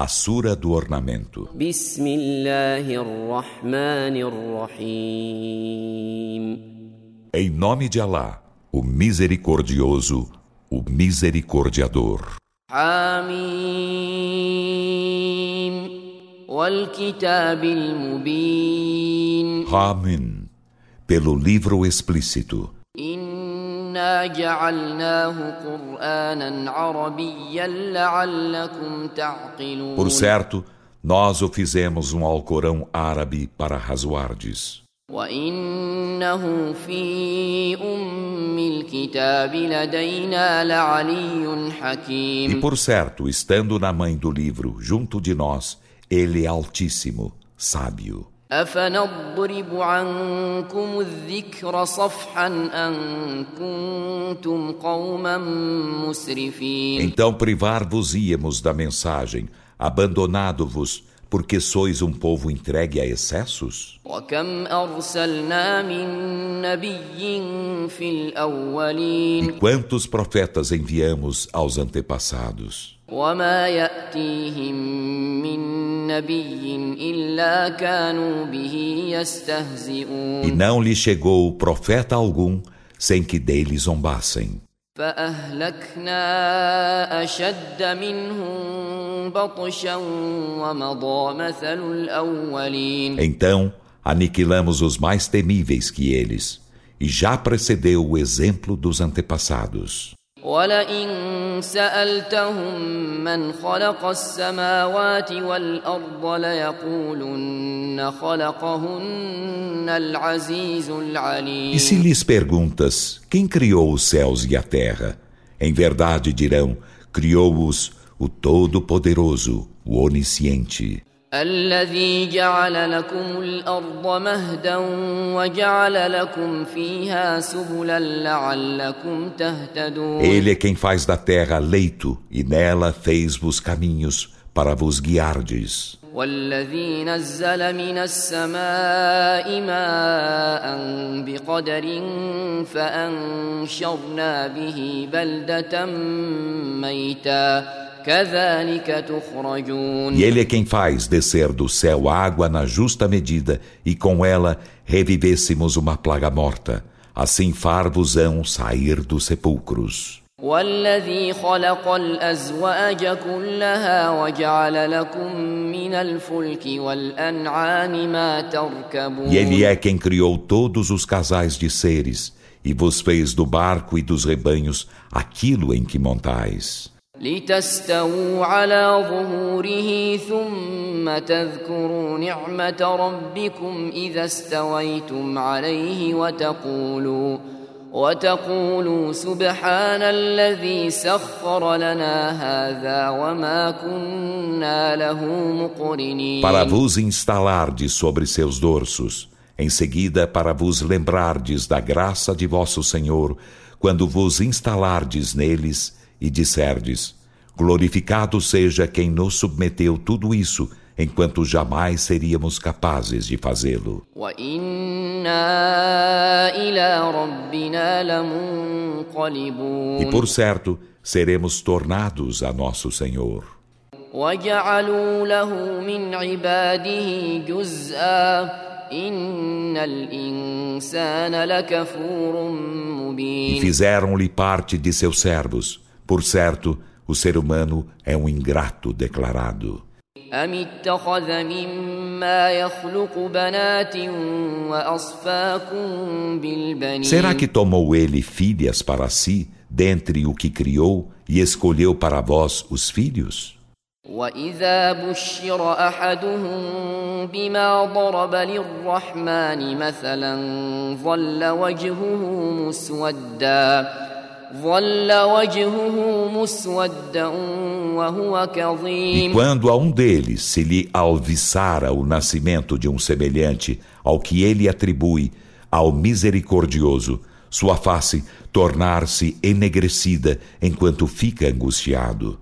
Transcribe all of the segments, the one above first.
A Sura do Ornamento. Em nome de Alá, o Misericordioso, o Misericordiador. Amin. Amin. Pelo livro explícito إنا جعلناه قرآنا عربيا لعلكم تعقلون Por certo, nós o fizemos um Alcorão árabe para razoardes. وإنه في أم الكتاب لدينا لعلي E حكيم por certo, estando na mãe do livro, junto de nós, ele é altíssimo, sábio. أفنضرب عنكم الذكر صفحا أن كنتم قوما مسرفين Então privar-vos-íamos da mensagem, abandonado-vos, porque sois um povo entregue a excessos? E quantos profetas enviamos aos antepassados? E não lhe chegou profeta algum sem que dele zombassem. فأهلكنا أشد منهم بطشا ومضى مثل الأولين Então aniquilamos os mais temíveis que eles, e já precedeu o exemplo dos antepassados. ولئن سألتهم من خلق السماوات والأرض ليقولن خلقهن العزيز العليم E se lhes perguntas, quem criou os céus e a terra? Em verdade dirão, criou-os o Todo-Poderoso, o Onisciente. الذي جعل لكم الأرض مهدا وجعل لكم فيها سبلا لعلكم تهتدون Ele é quem faz da terra leito, e nela fez-vos caminhos para vos guiardes. والذي نزل من السماء ماء بقدر فأنشرنا به بلدة ميتا E ele é quem faz descer do céu água na justa medida, e com ela revivêssemos uma plaga morta. Assim far-vos-ão sair dos sepulcros. والذي خلق الأزواج كلها وجعل لكم من الفلك والأنعام ما تركبون E ele é quem criou todos os casais de seres, e vos fez do barco e dos rebanhos aquilo em que montais. لتستووا على ظهوره ثم تذكروا نعمة ربكم إذا استويتم عليه وتقولوا وتقولوا سبحان الذي سخر لنا هذا وما كنا له مقرنين Para vos instalardes sobre seus dorsos, em seguida para vos lembrardes da graça de vosso Senhor, quando vos instalardes neles e disserdes: Glorificado seja quem nos submeteu tudo isso, enquanto jamais seríamos capazes de fazê-lo. E por certo, seremos tornados a nosso Senhor. E fizeram-lhe parte de seus servos. Por certo, o ser humano é um ingrato declarado. أم اتخذ مما يخلق بنات وأصفاكم بالبنين Será que tomou ele filhas para si, dentre o que criou, e escolheu para vós os filhos? وإذا بشر أحدهم بما ضرب للرحمن مثلا ظل وجهه مسودا E quando a um deles se lhe alviçara o nascimento de um semelhante ao que ele atribui ao misericordioso, sua face tornar-se enegrecida enquanto fica angustiado.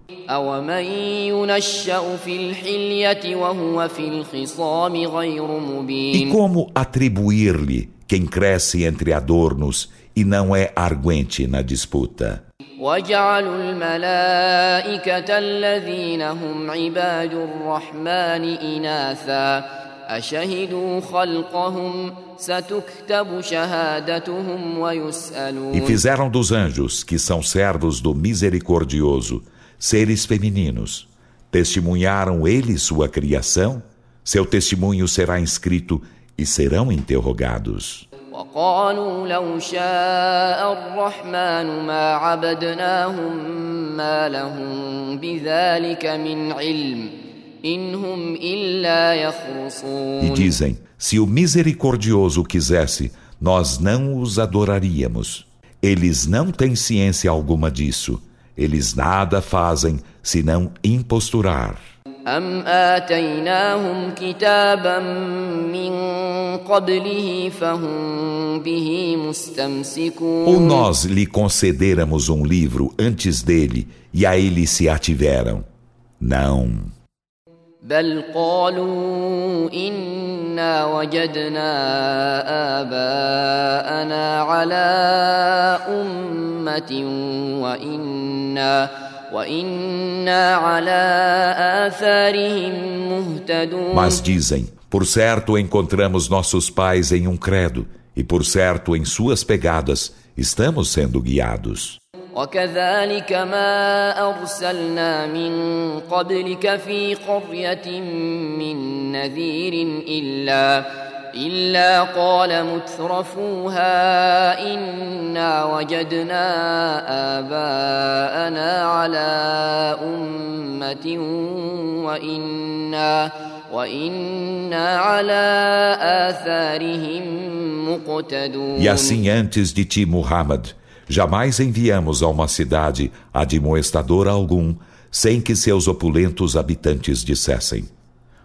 E como atribuir-lhe quem cresce entre adornos e não é arguente na disputa? وجعلوا الملائكة الذين هم عباد الرحمن إناثا أشهدوا خلقهم ستكتب شهادتهم E ويسألون fizeram dos anjos, que são servos do misericordioso, seres femininos. Testemunharam eles sua criação? Seu testemunho será inscrito e serão interrogados. وقالوا لو شاء الرحمن ما عبدناهم ما لهم بذلك من علم إن هم إلا E يخرصون dizem: Se o misericordioso quisesse, nós não os adoraríamos. Eles não têm ciência alguma disso. Eles nada fazem senão imposturar. أم آتيناهم كتابا من قبله فهم به Ou مستمسكون nós lhe concederamos um livro antes dele e a ele se ativeram. Não. بل قالوا إنا وجدنا آباءنا على أمة وإنا وإنا على آثارهم مهتدون Mas dizem: Por certo encontramos nossos pais em um credo, e por certo em suas pegadas estamos sendo guiados. وكذلك ما أرسلنا من قبلك في قرية من نذير إلا إلا قال مترفوها إنا وجدنا آباءنا على أمة وإنا وإنا على آثارهم مقتدون E assim antes de ti, Muhammad, jamais enviamos a uma cidade admoestador algum, sem que seus opulentos habitantes dissessem: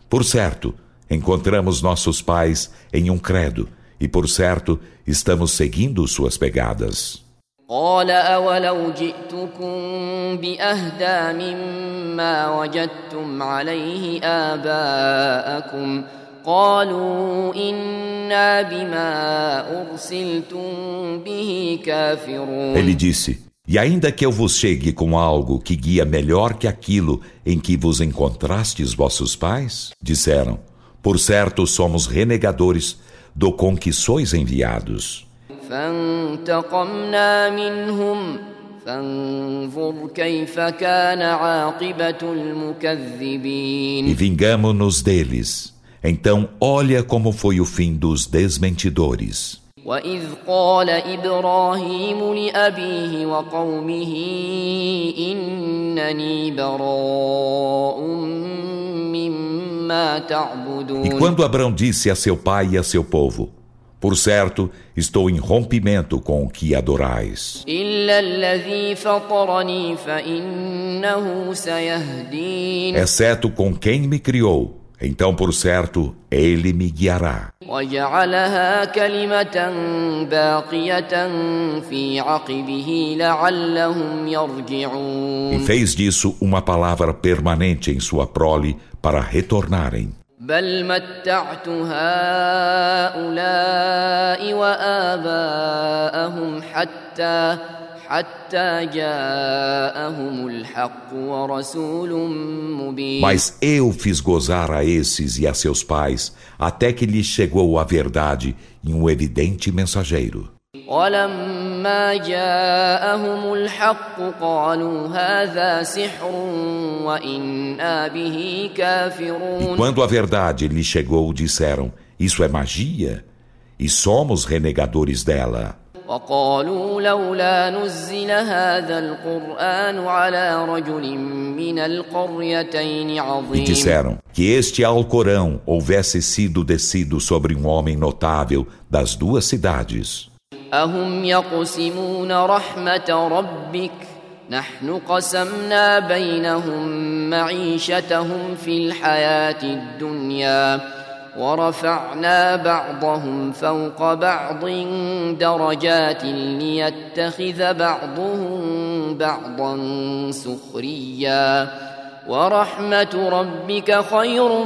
Por certo, encontramos nossos pais em um credo, e por certo, estamos seguindo suas pegadas. قال أولو جئتكم بأهدى مما وجدتم عليه آباءكم قالوا إنا بما أرسلتم به كافرون Ele disse: E ainda que eu vos chegue com algo que guia melhor que aquilo em que vos encontrastes vossos pais? Disseram: por certo, somos renegadores do com que sois enviados. E vingamos-nos deles. Então, olha como foi o fim dos desmentidores. وإذ قال إبراهيم لأبيه وقومه إنني براء مما E تعبدون quando Abrão disse a seu pai e a seu povo: Por certo, estou em rompimento com o que adorais. إلا الذي فطرني فإنه سيهدين Exceto com quem me criou, então, por certo, ele me guiará. وجعلها كلمة باقية في عقبه لعلهم E يرجعون fez disso uma palavra permanente em sua prole para retornarem. بل متعت هؤلاء وآباءهم حتى حتى جاءهم الحق ورسول مبين Mas eu fiz gozar a esses e a seus pais, até que lhes chegou a verdade em um evidente mensageiro. ولما جاءهم الحق قالوا هذا سحر وإنا به E كافرون quando a verdade lhes chegou, disseram: Isso é magia? E somos renegadores dela. وقالوا لولا نزل هذا القرآن على رجل من القريتين E عظيم disseram que este Alcorão houvesse sido descido sobre um homem notável das duas cidades. أهم يقسمون رحمة ربك؟ نحن قسمنا بينهم معيشتهم في الحياة الدنيا. ورفعنا بعضهم فوق بعض درجات ليتخذ بعضهم بعضا سخريا ورحمة ربك خير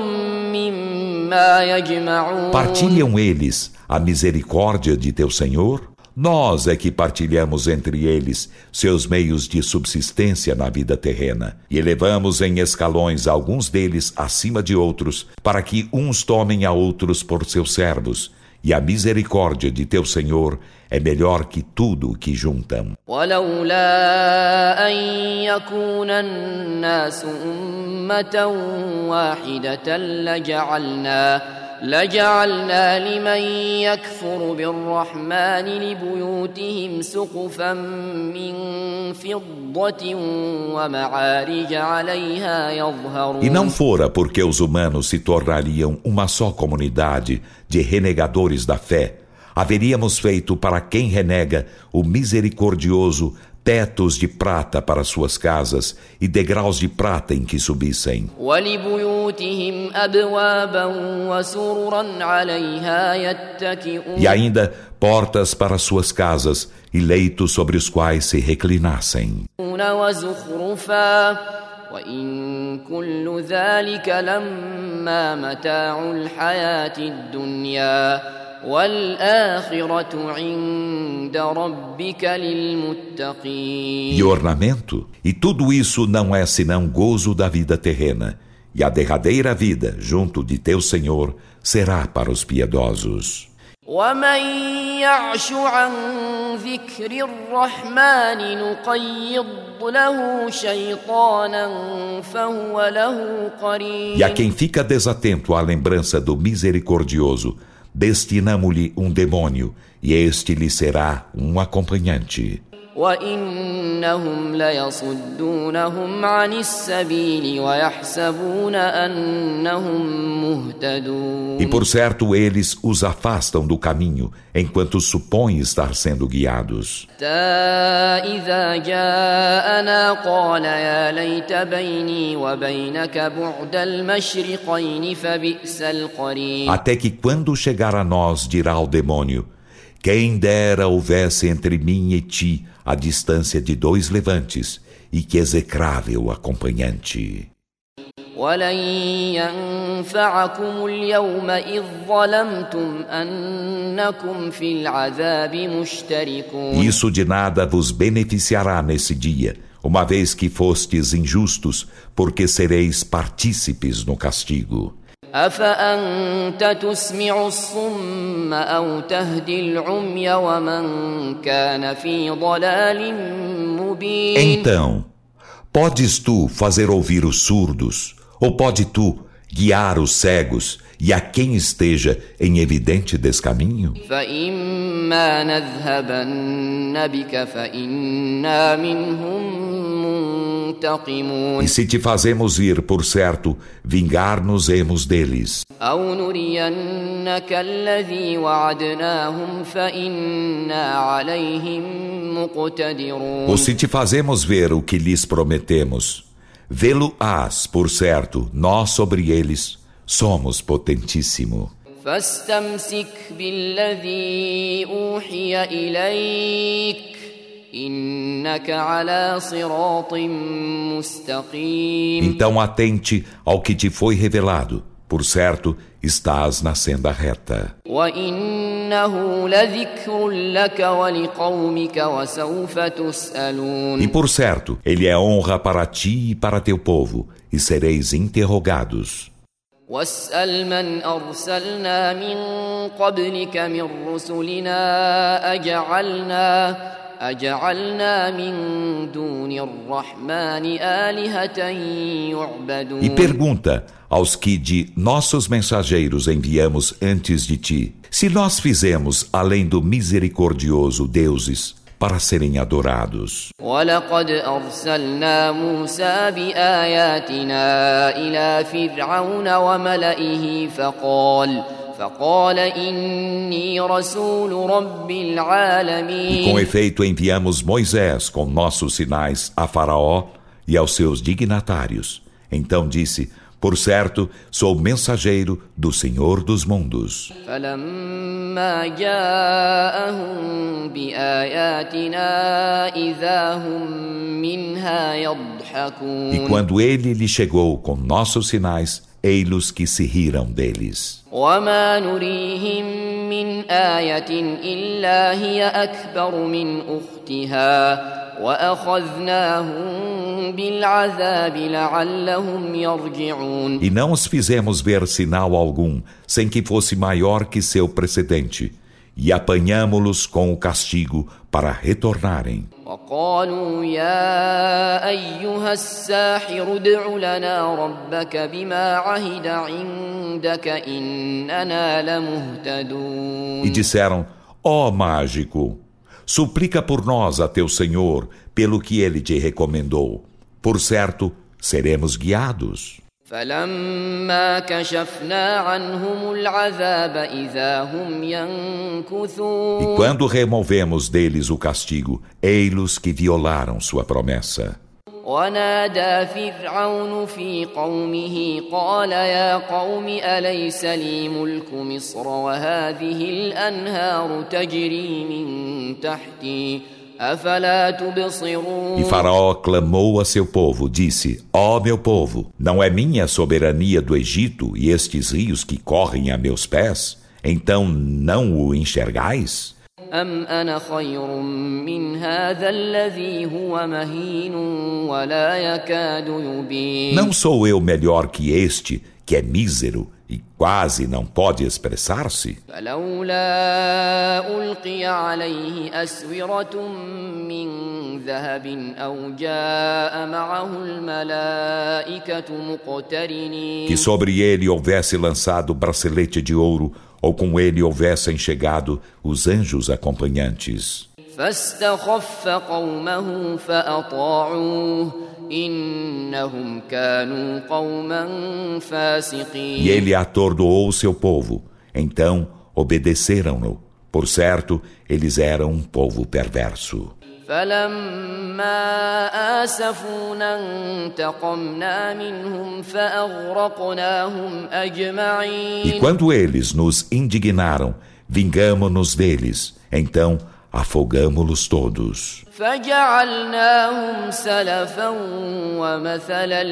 مما يجمعون Partilham eles a misericórdia de teu Senhor? Nós é que partilhamos entre eles seus meios de subsistência na vida terrena e elevamos em escalões alguns deles acima de outros, para que uns tomem a outros por seus servos. E a misericórdia de teu Senhor é melhor que tudo o que juntam. لجعلنا لمن يكفر بالرحمن لبيوتهم سقفا من فضة ومعارج عليها يظهرون E não fora porque os humanos se tornariam uma só comunidade de renegadores da fé, haveríamos feito para quem renega o misericordioso tetos de prata para suas casas e degraus de prata em que subissem. E ainda portas para suas casas e leitos sobre os quais se reclinassem. وإن كل ذلك لما متاع الحياة الدنيا e ornamento, e tudo isso não é senão gozo da vida terrena, e a derradeira vida, junto de teu Senhor, será para os piedosos. E a quem fica desatento à lembrança do misericordioso, destinamo-lhe um demônio, e este lhe será um acompanhante. E por certo eles os afastam do caminho enquanto supõem estar sendo guiados. Até que quando chegar a nós dirá o demônio quem dera houvesse entre mim e ti a distância de dois levantes, e que execrável acompanhante. Isso de nada vos beneficiará nesse dia, uma vez que fostes injustos, porque sereis partícipes no castigo. أفأنت تسمع الصم أو تهدي العمي ومن كان في ضلال مبين Então, podes tu fazer ouvir os surdos, ou pode tu guiar os cegos e a quem esteja em evidente descaminho? فإما نذهبن بك فإنا منهم e se te fazemos ir, por certo, vingar-nos-emos deles. Ou se te fazemos ver o que lhes prometemos, vê-lo-ás, por certo, nós sobre eles somos potentíssimo. فاستمسك بالذي أوحي إليك então atente ao que te foi revelado. Por certo, estás na senda reta. E por certo, ele é honra para ti e para teu povo, e sereis interrogados. واسأل من أرسلنا من قبلك من رسلنا أجعلنا e pergunta aos que de nossos mensageiros enviamos antes de ti, se nós fizemos além do misericordioso deuses para serem adorados. E com efeito enviamos Moisés com nossos sinais a Faraó e aos seus dignatários. Então disse: por certo, sou mensageiro do Senhor dos mundos. E quando ele lhe chegou com nossos sinais, ei-los que se riram deles. E نريهم من آية إلا هي أكبر من أختها وأخذناهم بالعذاب لعلهم يرجعون E não os fizemos ver sinal algum, sem que fosse maior que seu precedente, e apanhamo-los com o castigo para retornarem. وقالوا يا أيها الساحر ادع لنا ربك بما عهد عندك إننا لمهتدون E disseram: Ó mágico, Suplica por nós a teu Senhor pelo que ele te recomendou. Por certo, seremos guiados. E quando removemos deles o castigo, ei-los que violaram sua promessa. ونادى فرعون في قومه قال يا قوم أليس لي ملك مصر وهذه الأنهار تجري من تحتي أفلا تبصرون E Faraó clamou a seu povo, disse: Ó meu povo, não é minha a soberania do Egito e estes rios que correm a meus pés? Então não o enxergais? أم أنا خير من هذا الذي هو مهين ولا يكاد يبين Não sou eu melhor que este, que é mísero e quase não pode expressar-se? فلولا ألقي عليه أسورة من ذهب أو جاء معه الملائكة مقترنين Que sobre ele houvesse lançado bracelete de ouro, ou com ele houvessem chegado os anjos acompanhantes. فاستخف قومه فأطاعوه إنهم كانوا قوما E فاسقين ele atordoou seu povo. Então obedeceram-no. Por certo, eles eram um povo perverso. فلما آسفونا انتقمنا منهم فأغرقناهم E أجمعين quando eles nos indignaram, vingamo-nos deles. Então afogamo-los todos. فجعلناهم سلفا ومثلا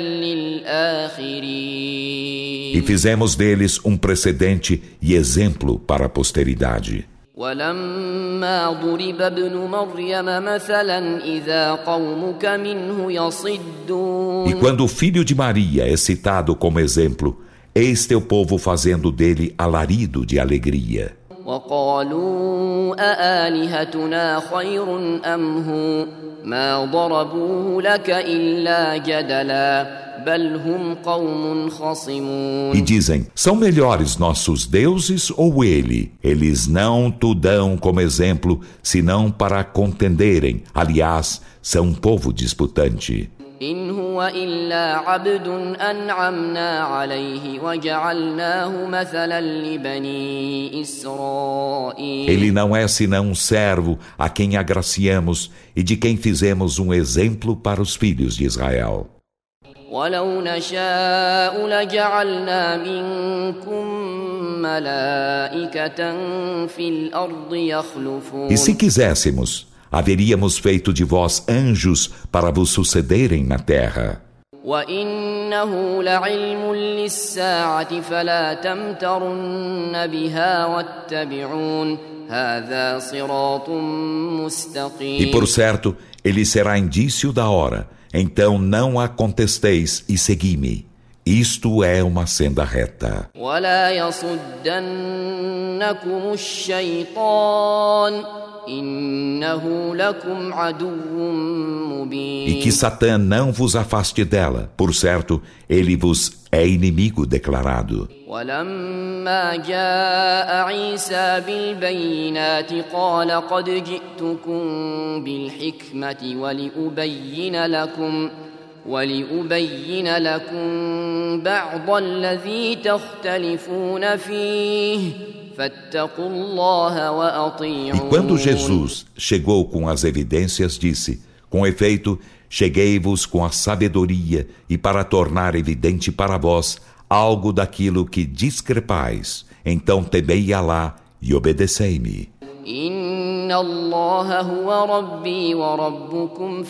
للآخرين E fizemos deles um precedente e exemplo para a posteridade. ولما ضرب ابن مريم مثلا إذا قومك منه يصدون E quando o filho de Maria é citado como exemplo, eis teu povo fazendo dele alarido de alegria. وقالوا أآلهتنا خير أم هو ما ضربوه لك إلا جدلا بل هم قوم خصمون E dizem: São melhores nossos deuses ou ele? Eles não tu dão como exemplo, senão para contenderem. Aliás, são um povo disputante. إن هو إلا عبد أنعمنا عليه وجعلناه مثلا لبني إسرائيل Ele não é senão um servo a quem agraciamos e de quem fizemos um exemplo para os filhos de Israel. ولو نشاء لجعلنا منكم ملائكة في الأرض يخلفون E se quiséssemos, haveríamos feito de vós anjos para vos sucederem na terra. وإنه لعلم للساعة فلا تمترن بها واتبعون هذا صراط E مستقيم por certo, ele será indício da hora. Então não a contesteis e segui-me. Isto é uma senda reta. ولا يصدنكم الشيطان إنه لكم عدو مبين E que Satã não vos afaste dela. Por certo, ele vos é inimigo declarado. ولما جاء عيسى بالبينات قال قد جئتكم بالحكمة ولأبين لكم ولأبين لكم بعض الذي تختلفون فيه E quando Jesus chegou com as evidências, disse: Com efeito, cheguei-vos com a sabedoria e para tornar evidente para vós algo daquilo que discrepais. Então temei Alá e obedecei-me. Inna Allah huwa Rabbi wa Rabbukum.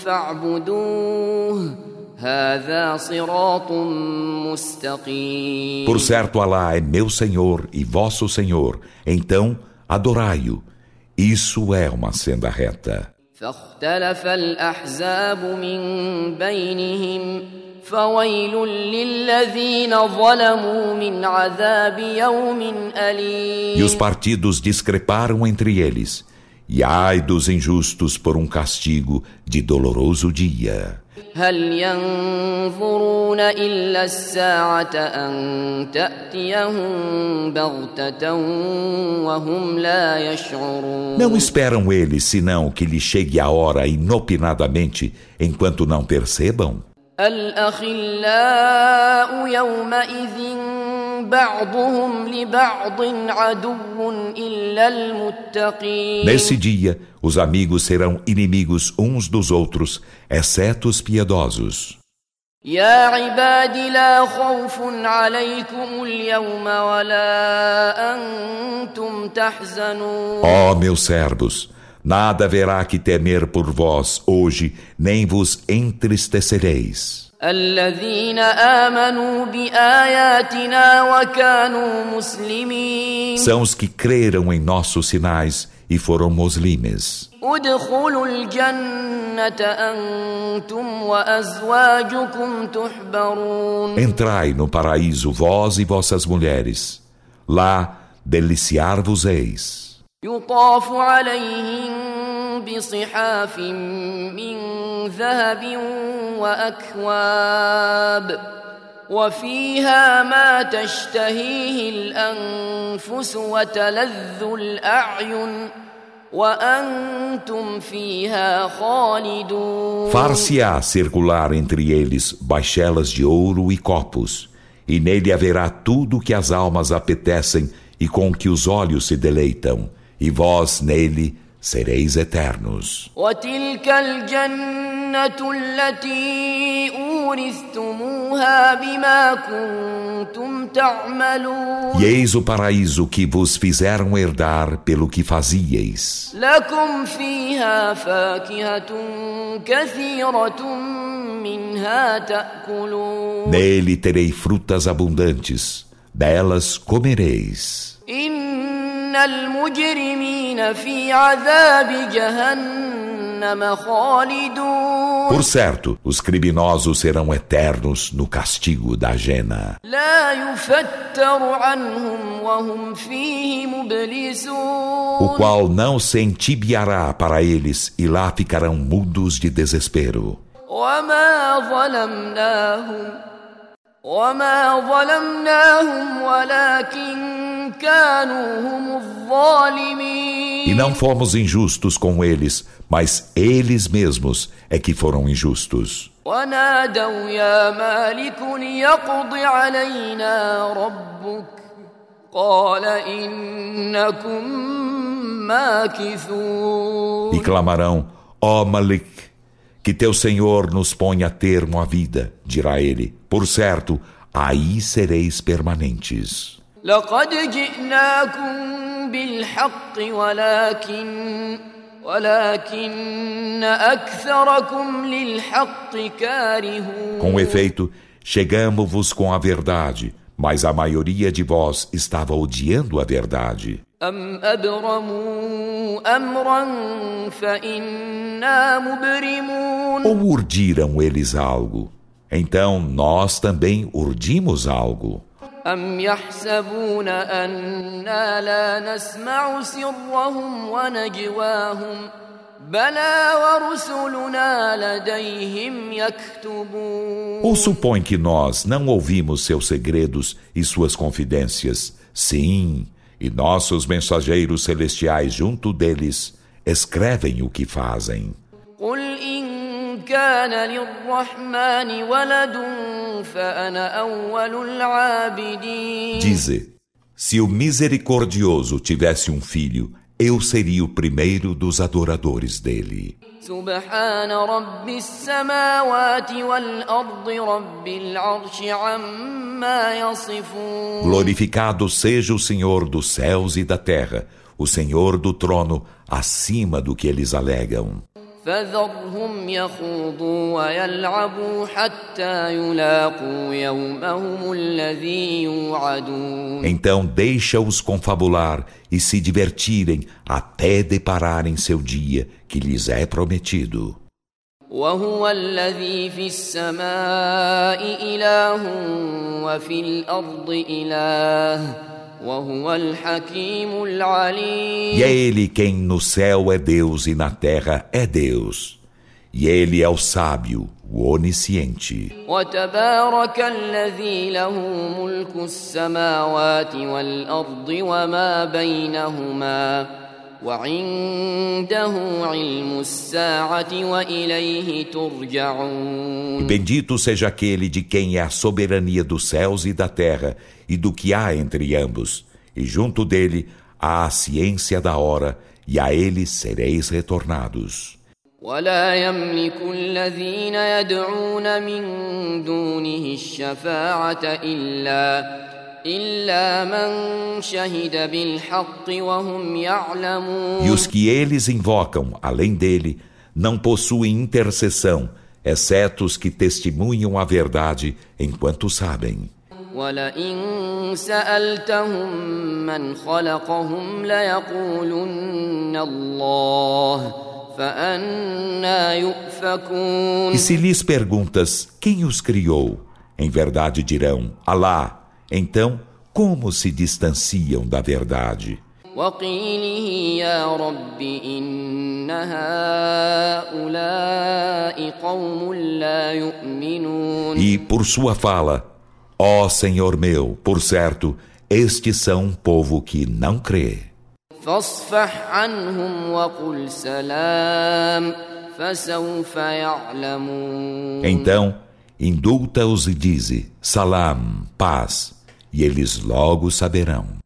Por certo, Alá é meu Senhor e vosso Senhor. Então, adorai-o. Isso é uma senda reta. فاختلف الأحزاب من بينهم فويل للذين ظلموا من عذاب يوم أليم E os partidos discreparam entre eles. E ai dos injustos por um castigo de doloroso dia. هل ينظرون إلا الساعة أن تأتيهم بغتة وهم لا يشعرون Não esperam eles senão que lhe chegue a hora inopinadamente, enquanto não percebam? الأخلاء يومئذ بعضهم لبعض عدو إلا المتقين Nesse dia, os amigos serão inimigos uns dos outros, exceto os piedosos. يا عباد لا خوف عليكم اليوم ولا أنتم تحزنون Ó meus servos, Nada haverá que temer por vós hoje, nem vos entristecereis. São os que creram em nossos sinais e foram muslimes. Entrai no paraíso vós e vossas mulheres. Lá deliciar-vos-eis. يطاف عليهم بصحاف من ذهب وأكواب وفيها ما تشتهيه الأنفس وتلذ الأعين وأنتم فيها خالدون Far-se-á circular entre eles baixelas de ouro e copos, e nele haverá tudo o que as almas apetecem e com que os olhos se deleitam, e vós nele sereis eternos. E eis o paraíso que vos fizeram herdar pelo que fazieis. Nele terei frutas abundantes, delas comereis. إن المجرمين في عذاب جهنم خالدون Por certo, os criminosos serão eternos no castigo da jena. لا يفتر عنهم وهم فيه o مبلسون qual não se entibiará para eles e lá ficarão mudos de desespero. وما ظلمناهم وما ظلمناهم ولكن كانوا هم الظالمين E não fomos injustos com eles, mas eles mesmos é que foram injustos. ونادوا يا مالك ليقض علينا ربك قال إنكم ماكثون E clamarão: Ó Malik, que teu Senhor nos ponha termo à vida, dirá ele. Por certo, aí sereis permanentes. لقد جئناكم بالحق ولكن ولكن أكثركم للحق كارهون Com efeito, chegamo-vos com a verdade, mas a maioria de vós estava odiando a verdade. أم أبرموا أمرا فإنا مبرمون Ou urdiram eles algo? Então nós também urdimos algo. أم يحسبون أنا لا نسمع سرهم ونجواهم بلى ورسلنا لديهم يكتبون Ou supõe que nós não ouvimos seus segredos e suas confidências? Sim, e nossos mensageiros celestiais junto deles escrevem o que fazem. قل إن كان للرحمن ولد فأنا أول العابدين Dize: Se o misericordioso tivesse um filho, eu seria o primeiro dos adoradores dele. سبحان رب السماوات والأرض رب العرش عما يصفون Glorificado seja o Senhor dos céus e da terra, o Senhor do trono, acima do que eles alegam. فذرهم يخوضوا ويلعبوا حتى يلاقوا يومهم الذي يوعدون Então deixa-os confabular e se divertirem até depararem seu dia que lhes é prometido. وهو الذي في السماء إله وفي الأرض إله E é Ele quem no céu é Deus e na terra é Deus. E Ele é o sábio, o onisciente. وتبارك الذي له ملك السماوات والأرض وما بينهما وعنده علم الساعة وإليه ترجعون. E bendito seja aquele de quem é a soberania dos céus e da terra e do que há entre ambos, e junto dele há a ciência da hora, e a ele sereis retornados. ولا يملك الذين يدعون من دونه الشفاعة إلا إلا من شهد بالحق وهم يعلمون E os que eles invocam, além dele, não possuem intercessão, exceto os que testemunham a verdade enquanto sabem. ولئن سألتهم من خلقهم ليقولن الله فأنا يؤفكون E se lhes perguntas quem os criou, em verdade dirão Alá. Então, como se distanciam da verdade? وقيله يا رب إن هؤلاء قوم لا يؤمنون E por sua fala, Ó Senhor meu, por certo, estes são um povo que não crê. Então, indulta-os e dize, Salam, paz, e eles logo saberão.